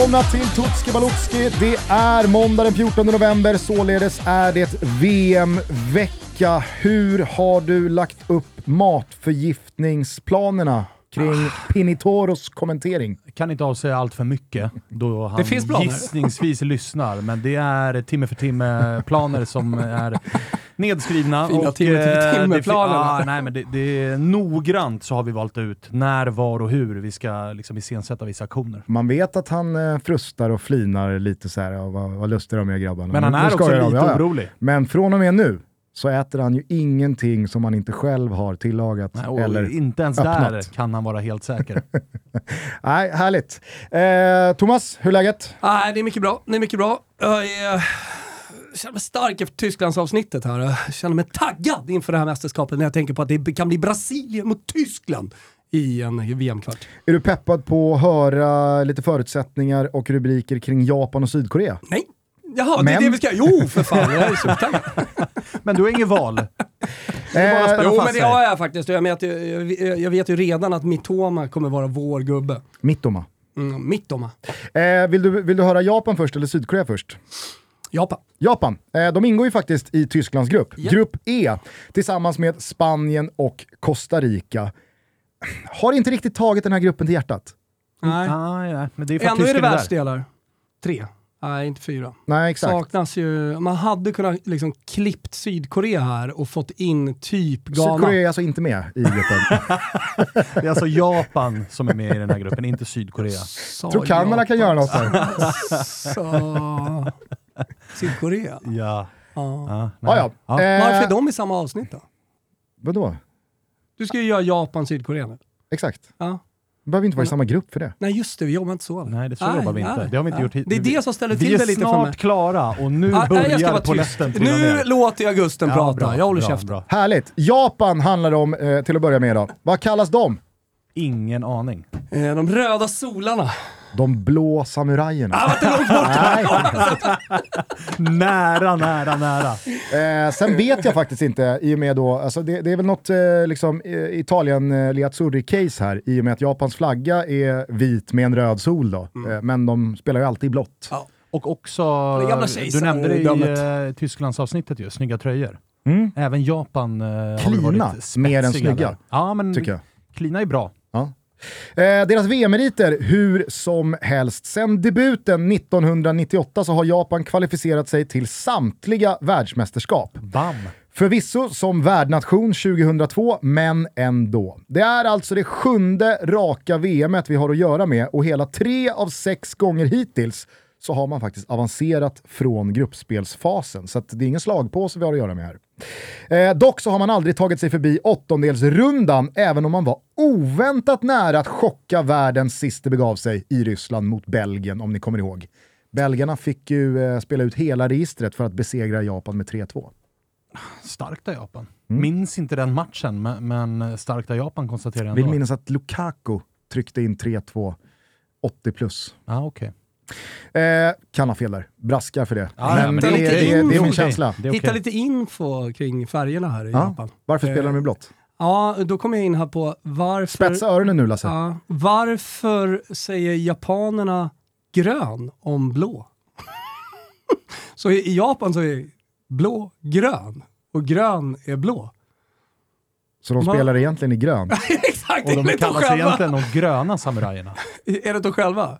Välkomna till Tutski Balutski. Det är måndag den 14 november, således är det VM-vecka. Hur har du lagt upp matförgiftningsplanerna kring Pinitoros kommentering? kan inte avsäga allt för mycket då han Det finns planer. gissningsvis lyssnar, men det är timme för timme-planer som är nedskrivna. Fina timme för eh, fin- ja, nej, men det, det är noggrant så har vi valt ut när, var och hur vi ska liksom iscensätta vissa aktioner. Man vet att han eh, frustar och flinar lite så här, och vad, vad lustiga de är grabbarna. Men han är också lite ja, ja. orolig. Men från och med nu så äter han ju ingenting som han inte själv har tillagat Nej, och eller inte ens öppnat. där kan han vara helt säker. Nej, härligt. Eh, Thomas, hur är läget? Nej, det är mycket bra. Det är mycket bra. Jag är, känner mig stark efter Tysklandsavsnittet här. Jag känner mig taggad inför det här mästerskapet när jag tänker på att det kan bli Brasilien mot Tyskland i en VM-kvart. Är du peppad på att höra lite förutsättningar och rubriker kring Japan och Sydkorea? Nej. Jaha, det Men- är det vi ska... Jo, för fan. Jag är supertaggad. Men du har inget val. Eh, spela Jo, men det har jag faktiskt. Jag vet, ju, jag, jag vet ju redan att Mitoma kommer vara vår gubbe. Mittoma. Mm, Mittoma. Eh, vill, du, vill du höra Japan först eller Sydkorea först? Japan. Japan, eh, de ingår ju faktiskt i Tysklands grupp, Ja. grupp E, tillsammans med Spanien och Costa Rica. Har inte riktigt tagit den här gruppen till hjärtat. Nej. Nej, nej, men det är Ändå är det världsdelar. Tre. Nej, inte fyra. Nej, exakt. Saknas ju, man hade kunnat liksom klippt Sydkorea här och fått in typ Ghana. Sydkorea är alltså inte med i gruppen. Det är alltså Japan som är med i den här gruppen, inte Sydkorea. Sa Tror Kanada kan göra något där. Sydkorea? Ja. Ja. ja, Ja, ja. Eh, Varför är de i samma avsnitt då? Vadå? Du ska ju göra Japan, Sydkorea nu. Exakt. Ja. Vi behöver inte vara i samma grupp för det. Nej just det, vi jobbar inte så. Nej, det så Nej, jobbar vi inte. nej, Det har vi inte gjort hit- Det är det som ställer Vi till är det lite för mig. snart klara och nu Ah, börjar trilla Nu ner. låter jag Gusten Ja, prata, bra, jag håller bra, käften. bra. Härligt. Japan handlar det om eh, till att börja med idag. Vad kallas de? Ingen aning. Eh, De röda solarna. De blå samurajerna. Ah, vad långt bort. Nej. nära, nära, nära. Eh, sen vet jag faktiskt inte, i och med då, alltså det, det är väl något eh, liksom, Italien eh, Liazzurri-case här, i och med att Japans flagga är vit med en röd sol då. Eh, men de spelar ju alltid blått. Ja. Och också, du nämnde det i eh, Tysklandsavsnittet ju, snygga tröjor. Mm. Även Japan eh, har Klina, varit mer än snygga, där. Ja, men Tycker jag. Klina är bra. Ja. Eh, deras VM-meriter, hur som helst. Sen debuten 1998 så har Japan kvalificerat sig till samtliga världsmästerskap. Bam! Förvisso som värdnation 2002, men ändå. Det är alltså det sjunde raka VMet vi har att göra med och hela tre av sex gånger hittills så har man faktiskt avancerat från gruppspelsfasen. Så det är ingen slagpåse vi har att göra med här. Eh, dock så har man aldrig tagit sig förbi åttondelsrundan, även om man var oväntat nära att chocka världen sist det begav sig i Ryssland mot Belgien, om ni kommer ihåg. Belgarna fick ju eh, spela ut hela registret för att besegra Japan med 3-2. Starkt av Japan. Mm. Minns inte den matchen, men, men starkt av Japan konstaterar jag Vill ändå. minnas att Lukaku tryckte in 3-2, 80 plus. Ah, okay. Eh, kan ha fel där, braskar för det. Ja, men men det, det är det, lite det, är min känsla. Det är Hitta lite info kring färgerna här i Ja, Japan. Varför Eh, spelar de i blått? Ja, då kommer jag in här på varför... Spetsa öronen nu Lasse. Ja, varför säger japanerna grön om blå? så i i Japan så är blå grön och grön är blå. Så de spelar egentligen i grön. Exakt, Och de kallar sig själva. egentligen de gröna samurajerna. Enligt dem själva.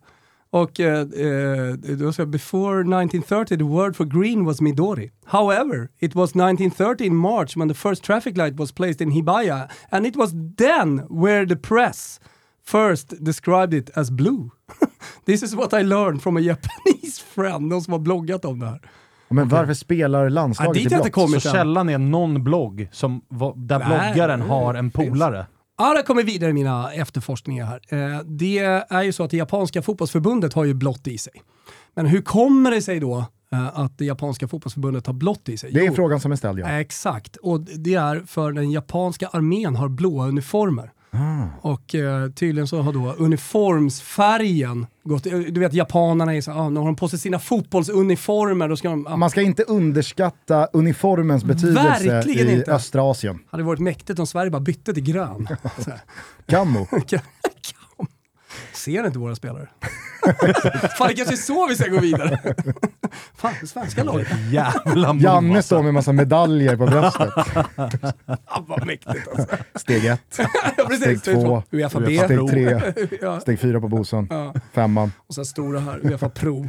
Och eh, eh, då sa jag, before 1930 the word for green was Midori. However, it was 1930 in March when the first traffic light was placed in Hibaya and it was then where the press first described it as blue. This is what I learned from a Japanese friend, någon som har bloggat om det här. Men varför spelar Ja, landslaget dit i blått? Så än. källan är någon blogg som, där Nej, bloggaren har en finns. polare. Det kommer vidare i mina efterforskningar här. Eh, det är ju så att det japanska fotbollsförbundet har ju blått i sig. Men hur kommer det sig då eh, att det japanska fotbollsförbundet har blått i sig? Det är Jo, frågan som är ställd ja. Exakt, och det är för den japanska armén har blåa uniformer. Ah. Och eh, tydligen så har då uniformsfärgen gått, eh, du vet japanerna är så, ah, när de har på sig sina fotbollsuniformer då ska de, ah, Man ska inte underskatta uniformens betydelse Verkligen i inte. östra Asien. hade varit mäktigt om Sverige bara bytte till grön. Gammo. Ser inte våra spelare? Fan, det kanske är så vi ska gå vidare. Fan, det svenska laget. Jävla Janne står med massa medaljer på bröstet. Fan vad mäktigt alltså. Steg ett. Steg två. Uefa B. Steg tre, steg fyra på Bosön, ja. femman. Och sen stora här, Uefa Pro.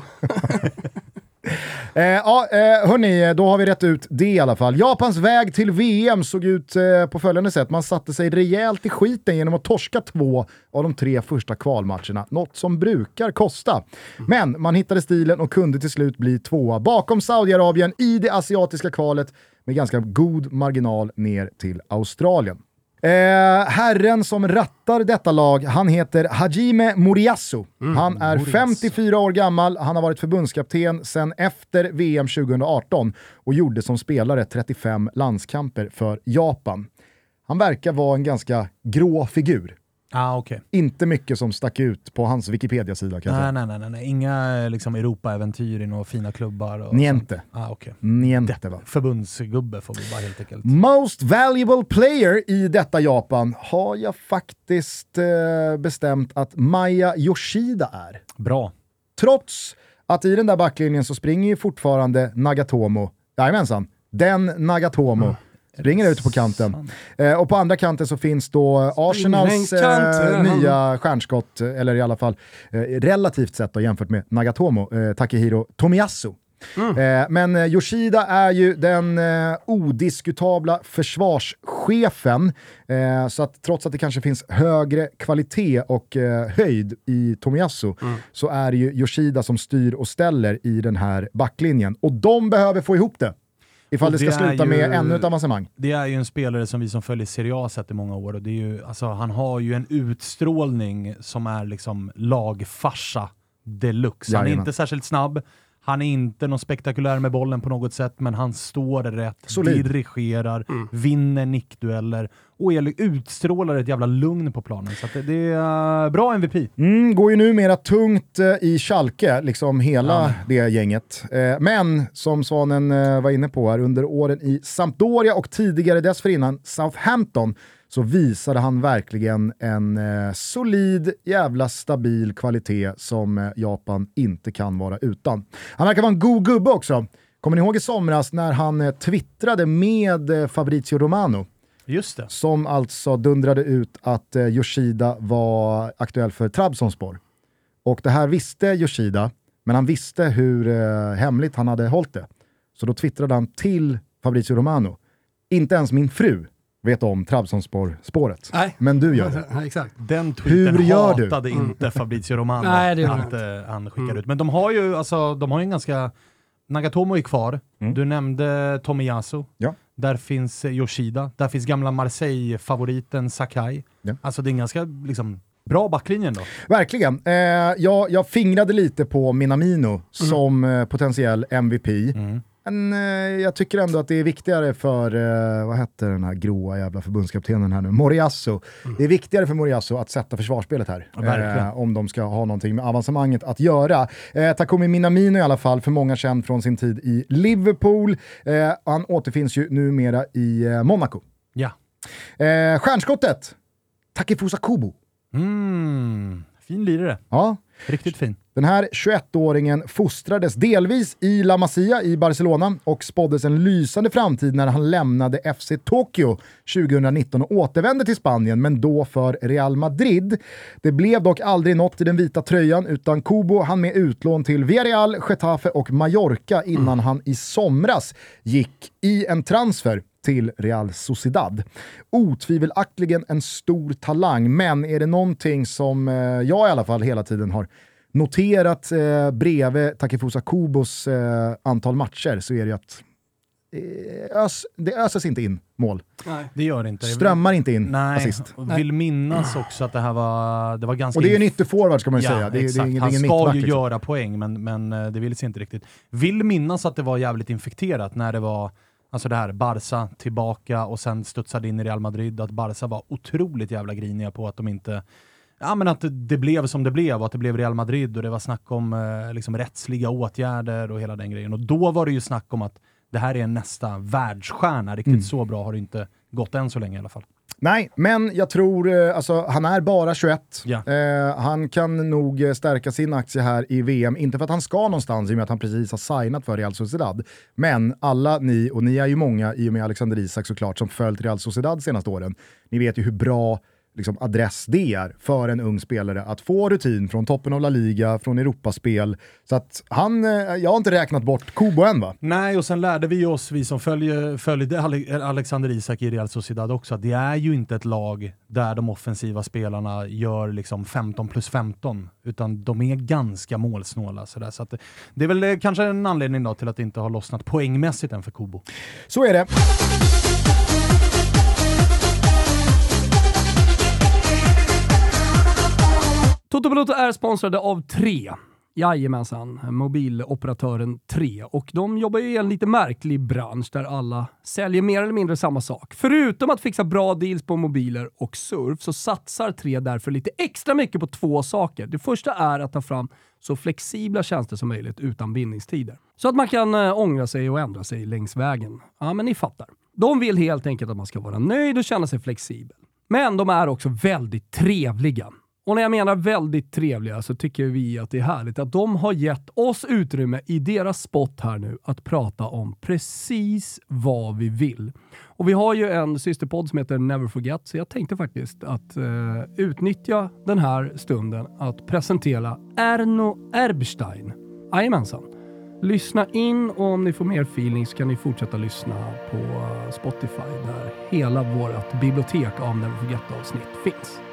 Eh, ja, eh, hörni, då har vi rätt ut det i alla fall. Japans väg till VM såg ut eh, på följande sätt. Man satte sig rejält i skiten genom att torska två av de tre första kvalmatcherna. Något som brukar kosta. Men man hittade stilen och kunde till slut bli tvåa bakom Saudiarabien i det asiatiska kvalet med ganska god marginal ner till Australien. Eh, herren som rattar detta lag, han heter Hajime Moriyasu. han är 54 år gammal, han har varit förbundskapten sedan efter VM 2018 och gjorde som spelare 35 landskamper för Japan. Han verkar vara en ganska grå figur. Ah, okej. Inte mycket som stack ut på hans Wikipedia-sida kan Nej, nej, nej, nej, nej. Inga liksom, Europa-äventyr i några fina klubbar. Och Niente. sånt. Ah, okay. Niente va? Förbundsgubbe får vi bara helt enkelt. Most valuable player i detta Japan har jag faktiskt eh, bestämt att Maya Yoshida är. Bra. Trots att i den där backlinjen så springer ju fortfarande Nagatomo, jajamensan, den Nagatomo, springer ute på kanten. Eh, och på andra kanten så finns då Arsenals eh, nya stjärnskott, eller i alla fall eh, relativt sett då, jämfört med Nagatomo, eh, Takehiro Tomiyasu. Eh, men eh, Yoshida är ju den eh, odiskutabla försvarschefen, så att trots att det kanske finns högre kvalitet och höjd i Tomiyasu så är det ju Yoshida som styr och ställer i den här backlinjen. Och de behöver få ihop det. Ifall det ska det är sluta ju- med ännu ett avancemang. Det är ju en spelare som vi som följer Serie A sett i många år och det är ju, alltså, han har ju en utstrålning som är liksom lagfarsa deluxe. Han är Jajamän. inte särskilt snabb, han är inte någon spektakulär med bollen på något sätt, men han står rätt, Solid. dirigerar, vinner nickdueller och utstrålar ett jävla lugn på planen. Så det, det är bra MVP. Mm, går ju numera tungt eh, i Schalke, liksom hela det gänget. Eh, men som Svanen eh, var inne på här, under åren i Sampdoria och tidigare dessförinnan Southampton så visade han verkligen en eh, solid, jävla stabil kvalitet som eh, Japan inte kan vara utan. Han verkar vara en god gubbe också. Kommer ni ihåg i somras när han eh, twittrade med eh, Fabrizio Romano? Just det. som alltså dundrade ut att eh, Yoshida var aktuell för Trabzonspor. Och det här visste Yoshida, men han visste hur eh, hemligt han hade hållit det. Så då twittrade han till Fabrizio Romano. Inte ens min fru vet om Trabzonspor-spåret. Nej. Men du gör det. Ja, exakt. Den tweeten Hur gör du? hatade inte Fabrizio Romano Nej, det gör att han eh, han skickar ut. Men de har ju, alltså, de har ju en ganska... Nagatomo är kvar. Du nämnde Tomiyasu. Ja. Där finns eh, Yoshida. Där finns gamla Marseille-favoriten Sakai. Ja. Alltså det är en ganska liksom, bra backlinje ändå. Verkligen. Eh, jag, jag fingrade lite på Minamino som eh, potentiell MVP. Men eh, jag tycker ändå att det är viktigare för, eh, vad hette den här gråa jävla förbundskaptenen här nu, Moriasso. Det är viktigare för Moriasso att sätta försvarsspelet här. Ja, eh, om de ska ha någonting med avancemanget att göra. Eh, Takumi Minamino i alla fall, för många känd från sin tid i Liverpool. Eh, han återfinns ju numera i eh, Monaco. Ja. Eh, stjärnskottet, Takifusa Kubo. Mm. Fin lirare. Ja, Riktigt fin. Den här 21-åringen fostrades delvis i La Masia i Barcelona och spåddes en lysande framtid när han lämnade FC Tokyo 2019 och återvände till Spanien, men då för Real Madrid. Det blev dock aldrig något i den vita tröjan utan Kubo han med utlån till Villarreal, Getafe och Mallorca innan han i somras gick i en transfer till Real Sociedad. Otvivelaktigen en stor talang, men är det någonting som eh, jag i alla fall hela tiden har noterat eh, bredvid Takifusa Kubos eh, antal matcher så är det ju att eh, ös, det öses inte in mål. Nej. Det gör det inte. Strömmar inte in Nej, assist. och vill minnas också att det här var, det var ganska... Och det är en ytterforward ska man ju Ja, säga. Det, det, är ingen, Han ingen ska mittback. ju Liksom. göra poäng, men, men eh, det vill sig inte riktigt. Vill minnas att det var jävligt infekterat när det var Alltså det här, Barca tillbaka och sen studsade in i Real Madrid, att Barca var otroligt jävla griniga på att de inte Ja men att det, det blev som det blev och att det blev Real Madrid och det var snack om eh, liksom rättsliga åtgärder och hela den grejen. Och då var det ju snack om att det här är nästa världsstjärna, riktigt Mm. så bra har det inte gått än så länge i alla fall. Nej, men jag tror, eh, alltså han är bara 21. Ja. Eh, han kan nog eh, stärka sin aktie här i VM, inte för att han ska någonstans i och med att han precis har signat för Real Sociedad. Men alla ni, och ni är ju många i och med Alexander Isak såklart, som följt Real Sociedad senaste åren, ni vet ju hur bra liksom, adress det är för en ung spelare att få rutin från toppen av La Liga, från Europaspel. Så att han, eh, jag har inte räknat bort Kubo än va? Nej, och sen lärde vi oss, vi som följer, följde Ale- Alexander Isak i Real Sociedad också, att det är ju inte ett lag där de offensiva spelarna gör liksom 15 plus 15, utan de är ganska målsnåla. Sådär. Så att det, det är väl eh, kanske en anledning då till att det inte har lossnat poängmässigt än för Kubo. Så är det. Toto Balotto är sponsrade av Tre. Jajamensan, mobiloperatören 3. Och de jobbar ju i en lite märklig bransch där alla säljer mer eller mindre samma sak. Förutom att fixa bra deals på mobiler och surf så satsar 3 därför lite extra mycket på två saker. Det första är att ta fram så flexibla tjänster som möjligt utan bindningstider. Så att man kan eh, ångra sig och ändra sig längs vägen. Ja, men ni fattar. De vill helt enkelt att man ska vara nöjd och känna sig flexibel. Men de är också väldigt trevliga. Och när jag menar väldigt trevliga så tycker vi att det är härligt att de har gett oss utrymme i deras spot här nu att prata om precis vad vi vill. Och vi har ju en systerpodd som heter Never Forget, så jag tänkte faktiskt att eh, utnyttja den här stunden att presentera Erno Erbstein. Jajamensan. Lyssna in och om ni får mer feeling så kan ni fortsätta lyssna på Spotify där hela vårt bibliotek av Never Forget-avsnitt finns.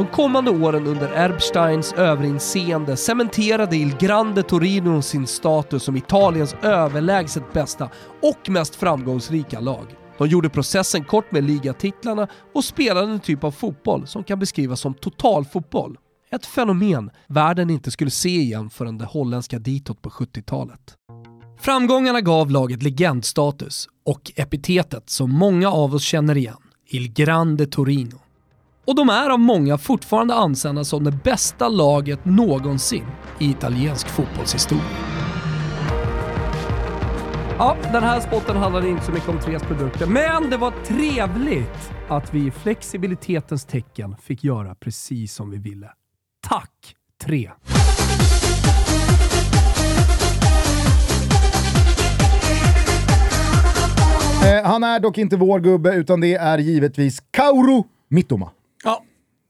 De kommande åren under Erbsteins överinseende cementerade Il Grande Torino sin status som Italiens överlägset bästa och mest framgångsrika lag. De gjorde processen kort med ligatitlarna och spelade en typ av fotboll som kan beskrivas som totalfotboll. Ett fenomen världen inte skulle se igen förrän det holländska ditåt på 70-talet. Framgångarna gav laget legendstatus och epitetet som många av oss känner igen, Il Grande Torino. Och de är av många fortfarande ansedda som det bästa laget någonsin i italiensk fotbollshistoria. Ja, den här spotten handlade inte så mycket om Tres produkter, men det var trevligt att vi i flexibilitetens tecken fick göra precis som vi ville. Tack, Tre! Eh, han är dock inte vår gubbe, utan det är givetvis Kauru Mittoma. Ja,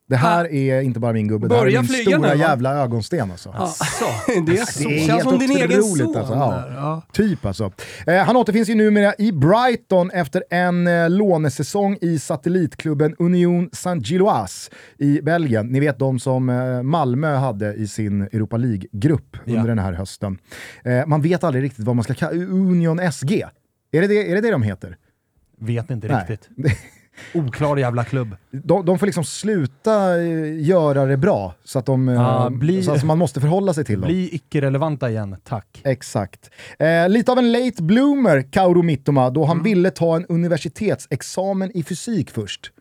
Det här är inte bara min gubbe, det här är Börja min stora nu, jävla ögonsten alltså. så. Det är så. Det är helt som din egen son alltså. Ja. Ja. Typ alltså. Eh, han återfinns ju numera i Brighton efter en eh, lånesäsong i satellitklubben Union Saint-Gilloise i Belgien. Ni vet de som eh, Malmö hade i sin Europa League-grupp Ja. under den här hösten. Eh, man vet aldrig riktigt vad man ska kalla Union SG. Är det det, är det det de heter? Vet inte Nej. riktigt. Oklar jävla klubb. De, de får liksom sluta eh, göra det bra, så att, de, Ja, bli- så att man måste förhålla sig till dem. Bli icke-relevanta igen, tack. Exakt. Eh, lite av en late bloomer, Kauru Mittoma, då han ville ta en universitetsexamen i fysik först.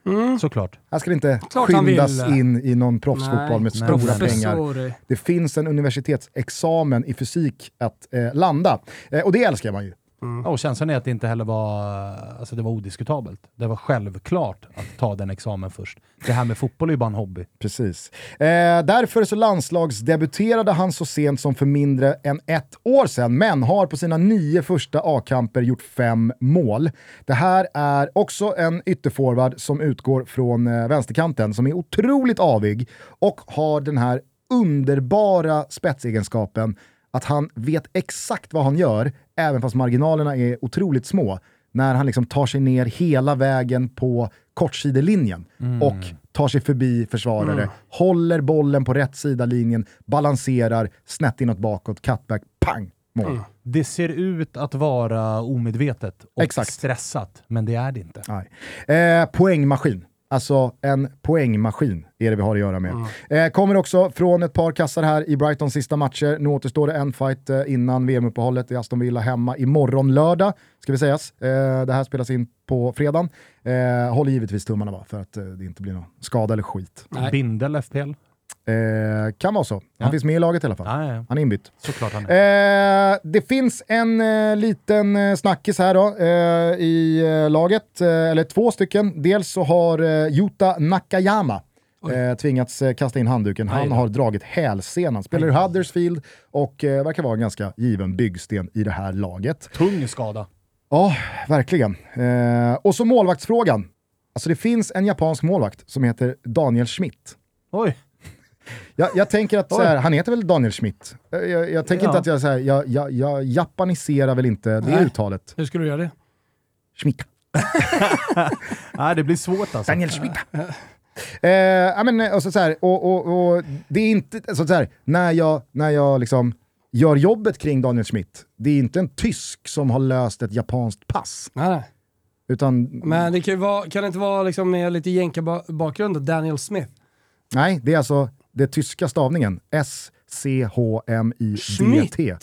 Såklart. Här ska det inte Klart skyndas in i någon proffsfotboll med nej, stora nej. pengar. Det finns en universitetsexamen i fysik att eh, landa. Eh, och det älskar man ju. Ja, och känslan är att det inte heller var, alltså det var odiskutabelt. Det var självklart att ta den examen först. Det här med fotboll är ju bara en hobby. Precis. Eh, därför så landslagsdebuterade han så sent som för mindre än ett år sedan, men har på sina nio första A-kamper gjort fem mål. Det här är också en ytterforward som utgår från eh, vänsterkanten, som är otroligt avig och har den här underbara spetsegenskapen att han vet exakt vad han gör, även fast marginalerna är otroligt små, när han liksom tar sig ner hela vägen på kortsidelinjen och tar sig förbi försvarare, håller bollen på rätt sida linjen, balanserar, snett inåt bakåt, cutback, pang, mål. Det ser ut att vara omedvetet och Exakt. stressat, men det är det inte. Nej. Eh, poängmaskin. Alltså en poängmaskin är det vi har att göra med. Eh, kommer också från ett par kassar här i Brightons sista matcher. Nu återstår det en fight eh, innan VM-uppehållet i Aston Villa hemma imorgon lördag, ska vi sägas. Eh, det här spelas in på fredagen. Eh, håller givetvis tummarna bara för att det inte blir någon skada eller skit. Nej. Bindel FPL. Eh, kan vara så. Han Ja. finns med i laget i alla fall. Ja, ja. Han är inbytt. Såklart han är. Eh, det finns en eh, liten eh, snackis här då eh, i eh, laget, eller två stycken. Dels så har eh, Yuta Nakayama eh, tvingats kasta in handduken. Han har dragit hälsenan. Spelar i Huddersfield och eh, verkar vara en ganska given byggsten i det här laget. Tung skada. Ja, verkligen. Eh, och så målvaktsfrågan. Alltså det finns en japansk målvakt som heter Daniel Schmidt. Oj. Jag, jag tänker att här, han heter väl Daniel Schmidt? Jag, jag, jag tänker Ja. inte att jag, så här, jag, jag, jag japaniserar väl inte det Nej. uttalet. Hur ska du göra det? Schmidt. Nej, det blir svårt alltså. Daniel Schmidt. Eh, ja, men, eh, och så, så här, och, och, och det är inte, alltså, så här, när jag, när jag liksom gör jobbet kring Daniel Schmidt, det är inte en tysk som har löst ett japanskt pass. Nej. Utan, Men det kan, vara, kan det inte vara liksom med lite jänka-bakgrund då? Daniel Smith? nej, det är alltså det tyska stavningen. S-C-H-M-I-D-T.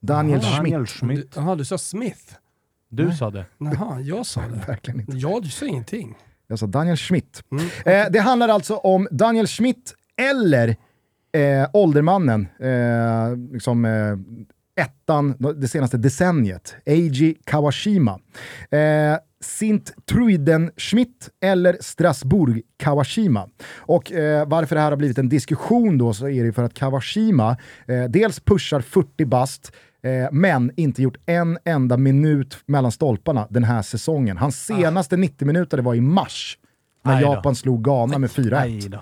Daniel Aha. Schmidt. Daniel Schmidt. Du- Jaha, du sa Smith? Du sa det. Jaha, jag sa det. Verkligen inte. Jag sa ingenting. Jag sa Daniel Schmidt. Mm. Eh, det handlar alltså om Daniel Schmidt eller eh, åldermannen, eh, liksom, eh, ettan det senaste decenniet, Eiji Kawashima. Eh, Sint Truiden Schmidt eller Strasbourg Kawashima. Och eh, varför det här har blivit en diskussion då så är det för att Kawashima eh, dels pushar 40 bast, eh, men inte gjort en enda minut mellan stolparna den här säsongen. Hans senaste 90 minuter det var i mars när Aj då. Japan slog Ghana med 4-1. Nej då.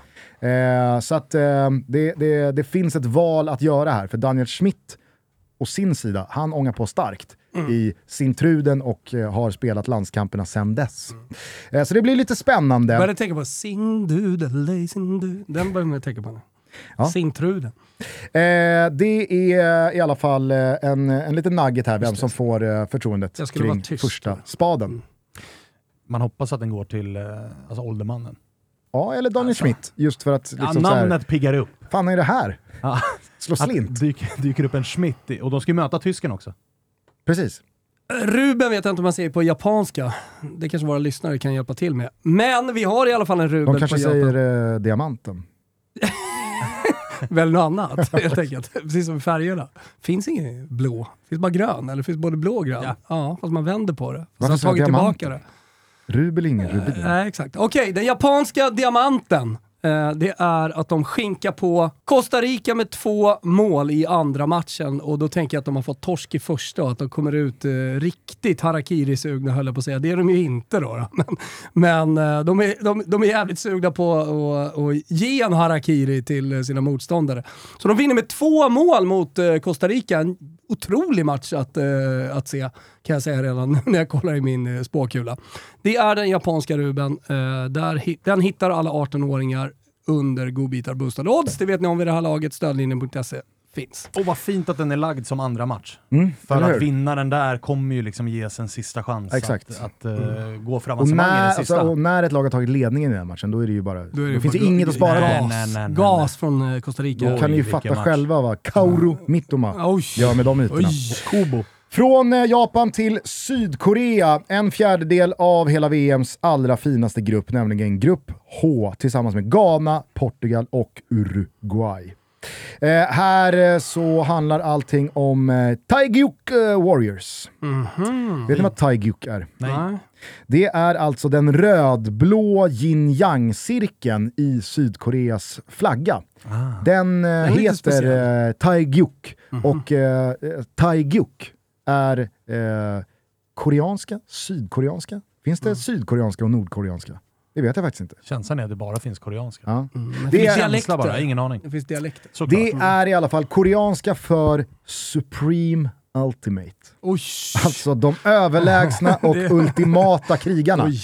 Eh, så att eh, det, det, det finns ett val att göra här, för Daniel Schmidt å sin sida, han ångar på starkt i sin truden och eh, har spelat landskamperna sedan dess. Eh, så det blir lite spännande. Började tänka på lazy du. Den började man tänka på nu. Ja. Singtruden. Eh, det är i alla fall eh, en, en liten nugget här, vem som får eh, förtroendet Jag skulle kring vara tyst första spaden. Man hoppas att den går till eh, alltså åldermannen. Ja, eller Daniel Schmidt, just för att Ja, liksom, så här, namnet piggar upp. fan är det här? Ja. Slå slint. Dyker, dyker upp en Schmidt i, och de ska ju möta tysken också. Precis. Ruben vet jag inte om man säger på japanska. Det kanske våra lyssnare kan hjälpa till med. Men vi har i alla fall en Ruben De kanske på säger eh, diamanten. Väl något annat helt enkelt. Precis som färgerna. Finns ingen blå. Finns bara grön. Eller finns både blå och grön. Ja, Ja. fast man vänder på det. Så Varför har sa jag tagit tillbaka det. Rubel ingen rubin. Nej, exakt. Okej, den japanska diamanten. Eh, det är att de skinkar på Costa Rica med två mål i andra matchen och då tänker jag att de har fått torsk i första och att de kommer ut eh, riktigt harakiri-sugna höll jag på att säga. Det är de ju inte då. då. Men, men eh, de, är, de, de är jävligt sugna på att och ge en harakiri till eh, sina motståndare. Så de vinner med två mål mot eh, Costa Rica. En otrolig match att, eh, att se, kan jag säga redan när jag kollar i min eh, spåkula. Det är den japanska Ruben. Eh, där, den hittar alla 18-åringar under godbitar boostade odds. Det vet ni om vid det här laget. Stödlinjen.se finns. Och vad fint att den är lagd som andra match. Mm, För att hur? vinnaren där kommer ju liksom ges en sista chans Exakt. att, att eh, gå för Och i när, den sista. alltså, och när ett lag har tagit ledningen i den matchen, då är det ju bara... Då, det finns bara- det inget att spara Nej, på. Gas, nej, nej, nej, gas från eh, Costa Rica. Då kan ni ju fatta match. själva vad Kaoru Mittoma gör med de ytorna. Kubo. Från eh, Japan till Sydkorea, en fjärdedel av hela VMs allra finaste grupp, nämligen Grupp H, tillsammans med Ghana, Portugal och Uruguay. Eh, här eh, så handlar allting om eh, Taegyuk eh, Warriors. Mhm. Vet ni vad Taegyuk är? Nej. Det är alltså den rödblå yin yang-cirkeln i Sydkoreas flagga. Ah. Den eh, heter eh, Taegyuk och eh, eh, Taegyuk är eh, koreanska, sydkoreanska. Finns det sydkoreanska och nordkoreanska? Det vet jag faktiskt inte. Känslan är att det bara finns koreanska. Ja. Mm. Det Det är- finns dialekter. bara, ingen aning. Det finns dialekter. Såklart. Det är i alla fall koreanska för Supreme Ultimate. Oj. Alltså de överlägsna och Det- ultimata krigarna. Oj.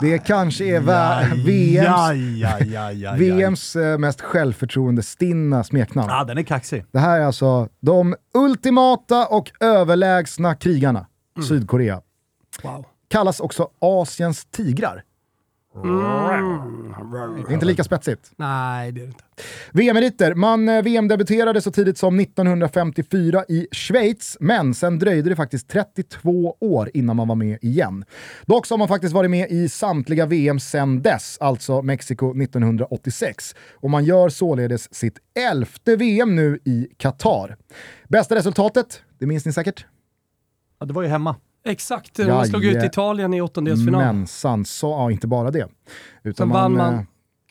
Det kanske är VMs, Ja, ja, ja, ja, ja. VMs eh, mest självförtroende-stinna smeknamn. Ja, den är kaxig. Det här är alltså de ultimata och överlägsna krigarna, Sydkorea. Wow. Kallas också Asiens tigrar. Mm. Inte lika spetsigt. Nej, det är det inte. VM-meriter. Man eh, VM-debuterade så tidigt som 1954 i Schweiz, men sen dröjde det faktiskt 32 år innan man var med igen. Dock så har man faktiskt varit med i samtliga VM sen dess, alltså Mexiko 1986. Och man gör således sitt elfte VM nu i Qatar. Bästa resultatet, det minns ni säkert? Ja, det var ju hemma. Exakt, man slog ut Jaje- Italien i åttondelsfinal. Mensan, så, ja inte bara det. Utan Sen vann man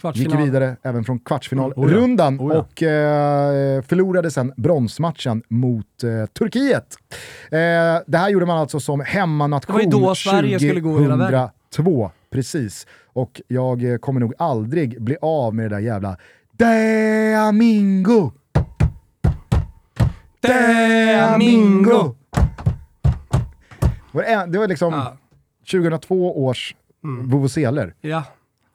eh, gick vidare även från kvartsfinalrundan Oh ja. Oh ja. och eh, förlorade sen bronsmatchen mot eh, Turkiet. Eh, det här gjorde man alltså som hemmanation Det var ju då Sverige skulle gå hela vägen. 2002. Precis. Och jag eh, kommer nog aldrig bli av med det där jävla De Amingo! Det var en- Det var liksom Ja. 2002 års Mm. vuvuzeler. Ja,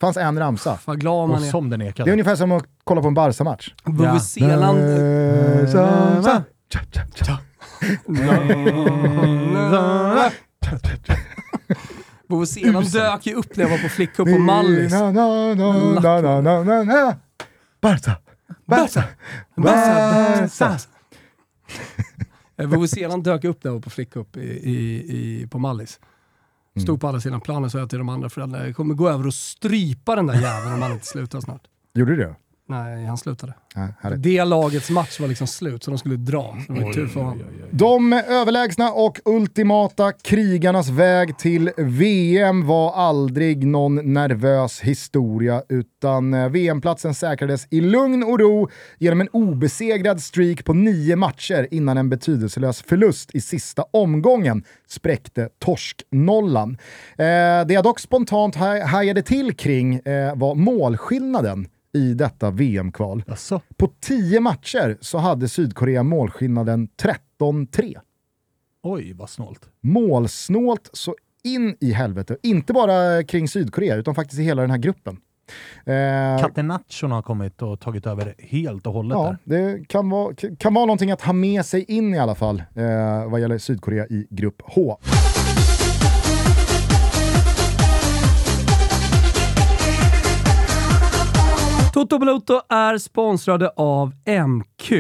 fanns en ramsa. vad glad Och man är. som den Det är ekade. ungefär som att kolla på en Barca-match. Vuvuzelan... Barca. Vuvuzelan dök ju upp när jag var på flickcup på Mallis. Barca. Barca. Barca. Eh, Vuvuzelan dök upp var på flickcup i, i, i, på Mallis. Stod på andra sidan planen och sa jag till de andra föräldrarna, jag kommer gå över och strypa den där jäveln om han inte slutar snart. Gjorde du det? Nej, han slutade. Ja. Det lagets match var liksom slut, så de skulle dra. Så det var tur för honom. De överlägsna och ultimata krigarnas väg till VM var aldrig någon nervös historia, utan eh, VM-platsen säkrades i lugn och ro genom en obesegrad streak på nio matcher innan en betydelselös förlust i sista omgången spräckte torsknollan. Eh, det jag dock spontant haj- hajade till kring eh, var målskillnaden i detta VM-kval. Jaså? På 10 matcher så hade Sydkorea målskillnaden 13-3. Oj, vad snålt. Målsnålt så in i helvete. Inte bara kring Sydkorea, utan faktiskt i hela den här gruppen. Eh, Catenaccion har kommit och tagit över helt och hållet ja, där. det kan vara, kan vara någonting att ha med sig in i alla fall eh, vad gäller Sydkorea i grupp H. Toto Balotto är sponsrade av MQ.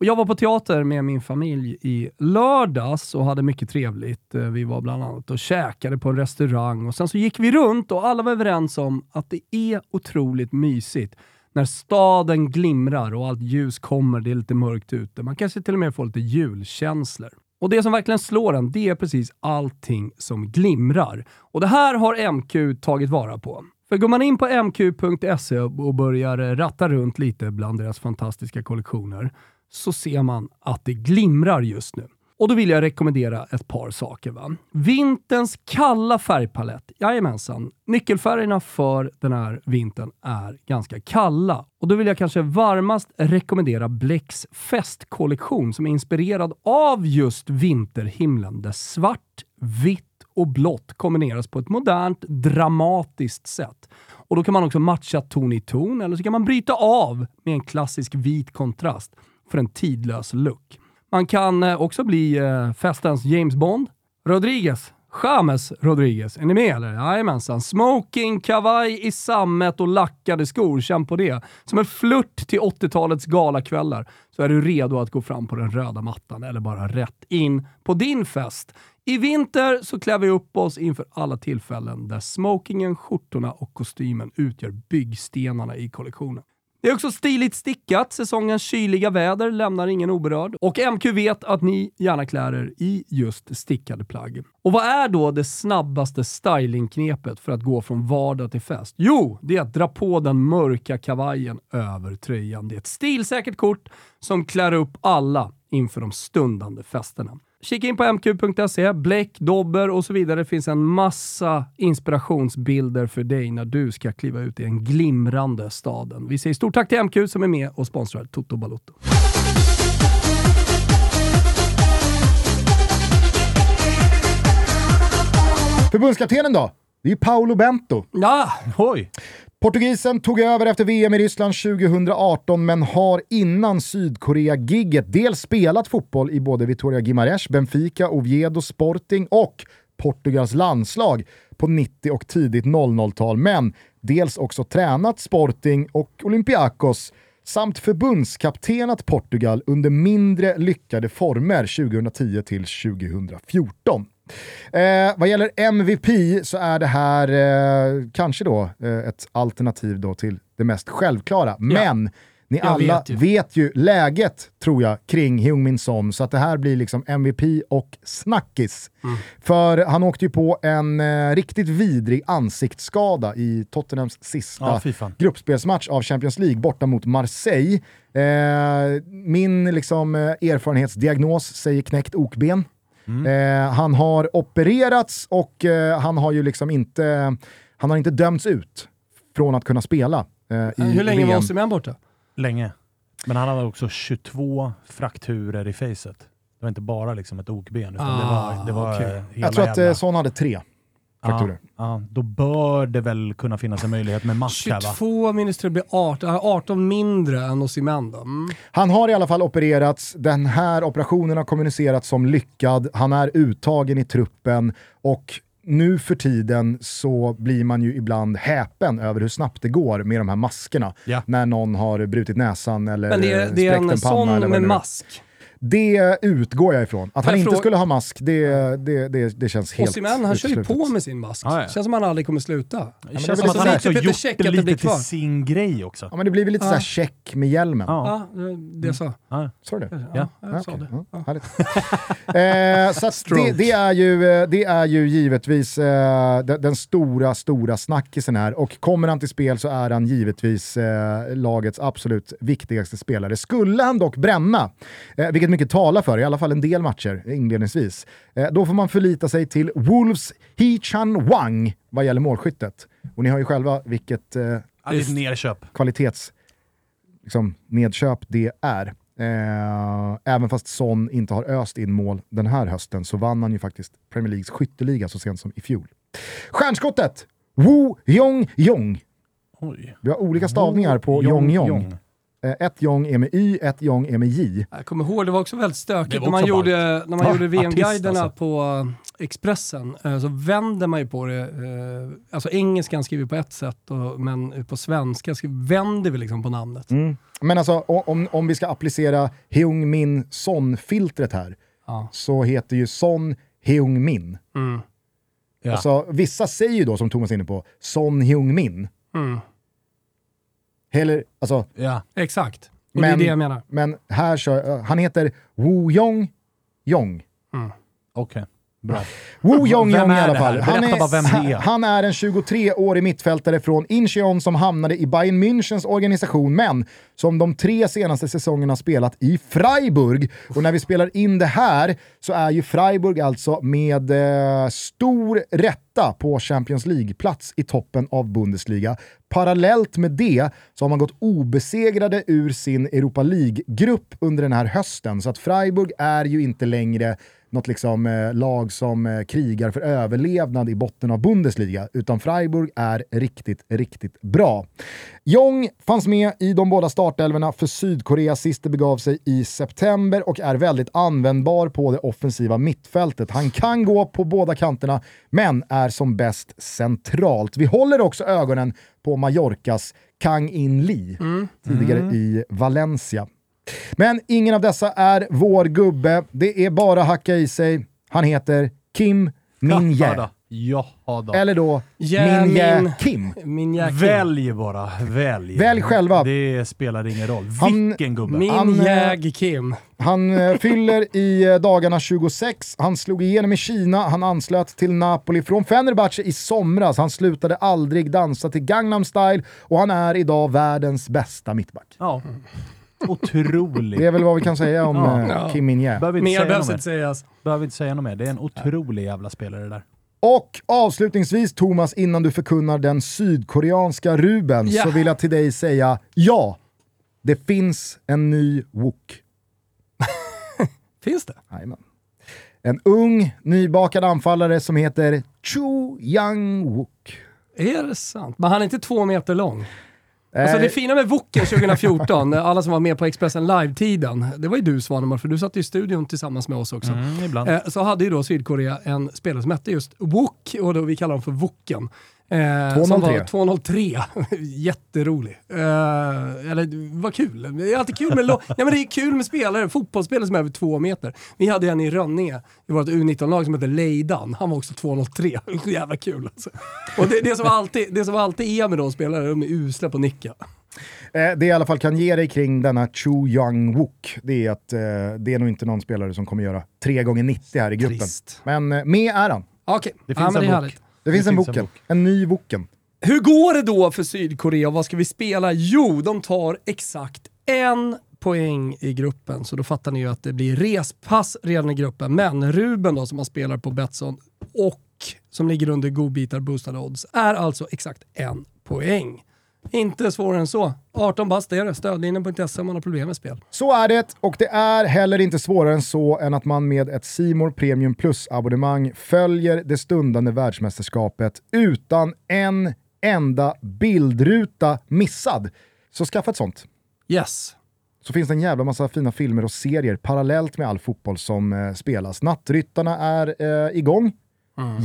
Och jag var på teater med min familj i lördags och hade mycket trevligt. Eh, vi var bland annat och käkade på en restaurang och sen så gick vi runt och alla var överens om att det är otroligt mysigt när staden glimrar och allt ljus kommer, det är lite mörkt ute. Man kanske till och med får lite julkänslor. Och det som verkligen slår en, det är precis allting som glimrar. Och det här har MQ tagit vara på. För går man in på mq.se och börjar eh, ratta runt lite bland deras fantastiska kollektioner så ser man att det glimrar just nu. Och då vill jag rekommendera ett par saker. Va? Vinterns kalla färgpalett. Jajamensan. Nyckelfärgerna för den här vintern är ganska kalla. Och då vill jag kanske varmast rekommendera Blecks festkollektion som är inspirerad av just vinterhimlen där svart, vitt och blått kombineras på ett modernt, dramatiskt sätt. Och då kan man också matcha ton i ton, eller så kan man bryta av med en klassisk vit kontrast för en tidlös look. Man kan eh, också bli eh, festens James Bond. Rodriguez. James Rodriguez. Är ni med eller? Jajamensan. Smoking, kavaj i sammet och lackade skor. Känn på det. Som en flört till 80-talets galakvällar så är du redo att gå fram på den röda mattan eller bara rätt in på din fest. I vinter så klär vi upp oss inför alla tillfällen där smokingen, skjortorna och kostymen utgör byggstenarna i kollektionen. Det är också stiligt stickat. Säsongens kyliga väder lämnar ingen oberörd. Och MQ vet att ni gärna klär er i just stickade plagg. Och vad är då det snabbaste stylingknepet för att gå från vardag till fest? Jo, det är att dra på den mörka kavajen över tröjan. Det är ett stilsäkert kort som klär upp alla inför de stundande festerna. Kika in på mq.se, bläck, dobber och så vidare. Det finns en massa inspirationsbilder för dig när du ska kliva ut i den glimrande staden. Vi säger stort tack till MQ som är med och sponsrar Toto Balotto. Förbundskaptenen då? Det är Paolo Bento. Ja, Oj! Portugisen tog över efter VM i Ryssland 2018 men har innan Sydkorea-gigget dels spelat fotboll i både Vitoria Guimarães, Benfica, Oviedo, Sporting och Portugals landslag på 90 och tidigt 00-tal, men dels också tränat Sporting och Olympiakos samt förbundskaptenat Portugal under mindre lyckade former 2010 till 2014. Eh, vad gäller MVP så är det här eh, kanske då eh, ett alternativ då till det mest självklara. Men ni Jag alla vet ju. vet ju läget, tror jag, kring Heung-Min Son, så att det här blir liksom MVP och snackis. Mm. För han åkte ju på en eh, riktigt vidrig ansiktsskada i Tottenhams sista Ja, gruppspelsmatch av Champions League borta mot Marseille. Eh, min liksom, eh, erfarenhetsdiagnos säger knäckt okben. Eh, han har opererats och eh, han har ju liksom inte, han har inte dömts ut från att kunna spela eh, i Hur länge var VM. Osimhen borta? Länge. Men han hade också 22 frakturer i facet. Det var inte bara liksom ett okben, utan det Ah, var, det var eh, hela Jag tror att jävla... eh, Son hade tre frakturer. Ja, ja, då bör det väl kunna finnas en möjlighet med mask här va? 22 minus 3 blir 18, han har 18 mindre än Osimhen. Mm. Han har i alla fall opererats, den här operationen har kommunicerats som lyckad, han är uttagen i truppen och nu för tiden så blir man ju ibland häpen över hur snabbt det går med de här maskerna. Ja. När någon har brutit näsan eller Men det, är- det är spräckt en en panna. sån med mask. Det utgår jag ifrån. Att han jag inte skulle ha mask, det, det, det, det känns helt Osimhen, han kör ju på med sin mask. Ja, ja. Känns som han aldrig kommer sluta. Det känns som att han också här- gjort det att lite till sin grej också. Ja, men det blir väl lite Ja. såhär check med hjälmen. Ja. Ja, det är så. Ja. Sa du det? Ja, Ja. jag sa det. ja, härligt. eh, så att det, är ju, eh, det är ju givetvis eh, den, den stora, stora snackisen här. Och kommer han till spel så är han givetvis eh, lagets absolut viktigaste spelare. Skulle han dock bränna, eh, vilket mycket talar för, i alla fall en del matcher inledningsvis, eh, då får man förlita sig till Wolves Hee-Chan Wang vad gäller målskyttet. Och ni har ju själva vilket eh, Ja, kvalitets liksom, nedköp det är. Eh, även fast Son inte har öst in mål den här hösten så vann han ju faktiskt Premier Leagues skytteliga så sent som i fjol. Stjärnskottet! Woo Yong Yong. Oj. Vi har olika stavningar på Yong Yong. Eh, ett Yong är med Y, ett Yong är med J. Jag kommer ihåg, det var också väldigt stökigt när man gjorde, när man Ja, gjorde VM-guiderna artist, på eh, Expressen. eh, Så vänder man ju på det. Alltså engelskan skriver på ett sätt, och, men på svenska skriver, vänder vi liksom på namnet. Mm. Men alltså om, om vi ska applicera Heung Min Son-filtret här Ja. så heter ju Son Heung Min. Mm. Ja. Alltså, vissa säger ju då, som Thomas är inne på, Son Heung Min. Mm. Eller, alltså, ja. Exakt. Och Men- det är det jag menar. Men här kör, uh, han heter Woo Yong Yong. Okej. Bra. Woo Yong Vem Yong i alla fall. Han är. han är en 23-årig mittfältare från Incheon som hamnade i Bayern Münchens organisation, men som de tre senaste säsongerna spelat i Freiburg. Och när vi spelar in det här så är ju Freiburg alltså med eh, stor rätta på Champions League-plats i toppen av Bundesliga. Parallellt med det så har man gått obesegrade ur sin Europa League-grupp under den här hösten. Så att Freiburg är ju inte längre något liksom, eh, lag som eh, krigar för överlevnad i botten av Bundesliga, utan Freiburg är riktigt, riktigt bra. Jong fanns med i de båda startelverna för Sydkorea sist det begav sig i september och är väldigt användbar på det offensiva mittfältet. Han kan gå på båda kanterna, men är som bäst centralt. Vi håller också ögonen på Mallorcas Kang In Lee, tidigare i Valencia. Men ingen av dessa är vår gubbe. Det är bara hacka i sig. Han heter Kim Min Jaha då. Eller då Jae Min Jae Min- Kim. Min jäkel. Välj bara. Välj. Välj själva. Det spelar ingen roll. Han- Vilken gubbe. Min Han, eh, jäg Kim. Han eh, fyller i eh, dagarna 26, han slog igenom i Kina, han anslöt till Napoli från Fenerbahce i somras, han slutade aldrig dansa till Gangnam style och han är idag världens bästa mittback. Ja. Otrolig. Det är väl vad vi kan säga om Ja. eh. Kim Min Jae. Behöver inte, Mer säga behövs något inte mer. sägas. Behöver inte säga något mer. Det är en otrolig jävla spelare det där. Och avslutningsvis Thomas, innan du förkunnar den sydkoreanska Ruben, Ja. så vill jag till dig säga ja, det finns en ny Wook. Finns det? Jajamän. En ung, nybakad anfallare som heter Chu Yang Wook. Är det sant? Men han är inte två meter lång. Alltså Eh, det fina med Woken 2014, alla som var med på Expressen Live-tiden, det var ju du Svanemar, för du satt i studion tillsammans med oss också. Mm, ibland. Eh, så hade ju då Sydkorea en spelare som hette just Wok, och då vi kallar dem för Woken. Eh, som 203. var 203. Jätterolig. Eh, eller vad kul. Det är alltid kul med, ja, men det är kul med spelare, fotbollsspelare som är över två meter. Vi hade en i Rönninge i vårt U19-lag som hette Leidan. Han var också 203. Så jävla kul alltså. Och det, det, som alltid, det som alltid är med de spelarna, de är usla på nicka. Eh, det jag i alla fall kan ge dig kring denna Chu Young Wook, det är att eh, det är nog inte någon spelare som kommer göra 3 gånger 90 här i gruppen. Trist. Men eh, med är han. Okej, Det ja, finns det en är bok. härligt. Det finns Det en finns en Woken, bok. en ny Woken. Hur går det då för Sydkorea? Vad ska vi spela? Jo, de tar exakt en poäng i gruppen, så då fattar ni ju att det blir respass redan i gruppen. Men Ruben då, som man spelar på Betsson och som ligger under godbitar boostade odds, är alltså exakt en poäng. Inte svårare än så. 18 bast är det. Stödlinjen.se om man har problem med spel. Så är det, och det är heller inte svårare än så än att man med ett Simor Premium Plus-abonnemang följer det stundande världsmästerskapet utan en enda bildruta missad. Så skaffa ett sånt. Yes. så finns det en jävla massa fina filmer och serier parallellt med all fotboll som eh, spelas. Nattryttarna är eh, igång.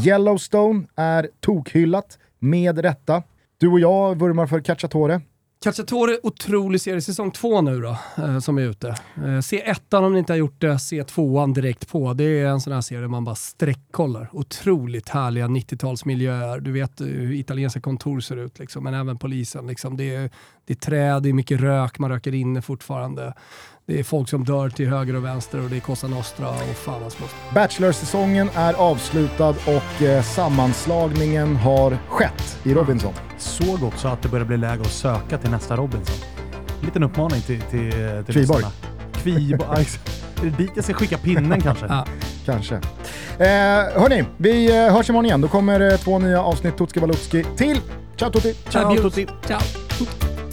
Yellowstone är tokhyllat, med rätta. Du och jag vurmar för Cacciatore. Cacciatore, otrolig serie. Säsong två nu då, eh, som är ute. Eh, se ettan om ni inte har gjort det, se tvåan direkt på. Det är en sån här serie man bara sträckkollar. Otroligt härliga 90-talsmiljöer. Du vet hur italienska kontor ser ut, liksom, men även polisen. Liksom. Det, är, det är träd, det är mycket rök, man röker inne fortfarande. Det är folk som dör till höger och vänster och det är Cosa Nostra och fan hans moster. Bachelor-säsongen är avslutad och eh, sammanslagningen har skett i Robinson. Såg också att det börjar bli läge att söka till nästa Robinson. En liten uppmaning till, till, till Kviborg. lyssnarna. Kviborg. Är det dit jag ska skicka pinnen kanske? Ja. Kanske. Eh, hörni, vi eh, hörs imorgon igen. Då kommer eh, två nya avsnitt Tutski Balutski till. Ciao tutti! Ciao, Adios. tutti. Ciao.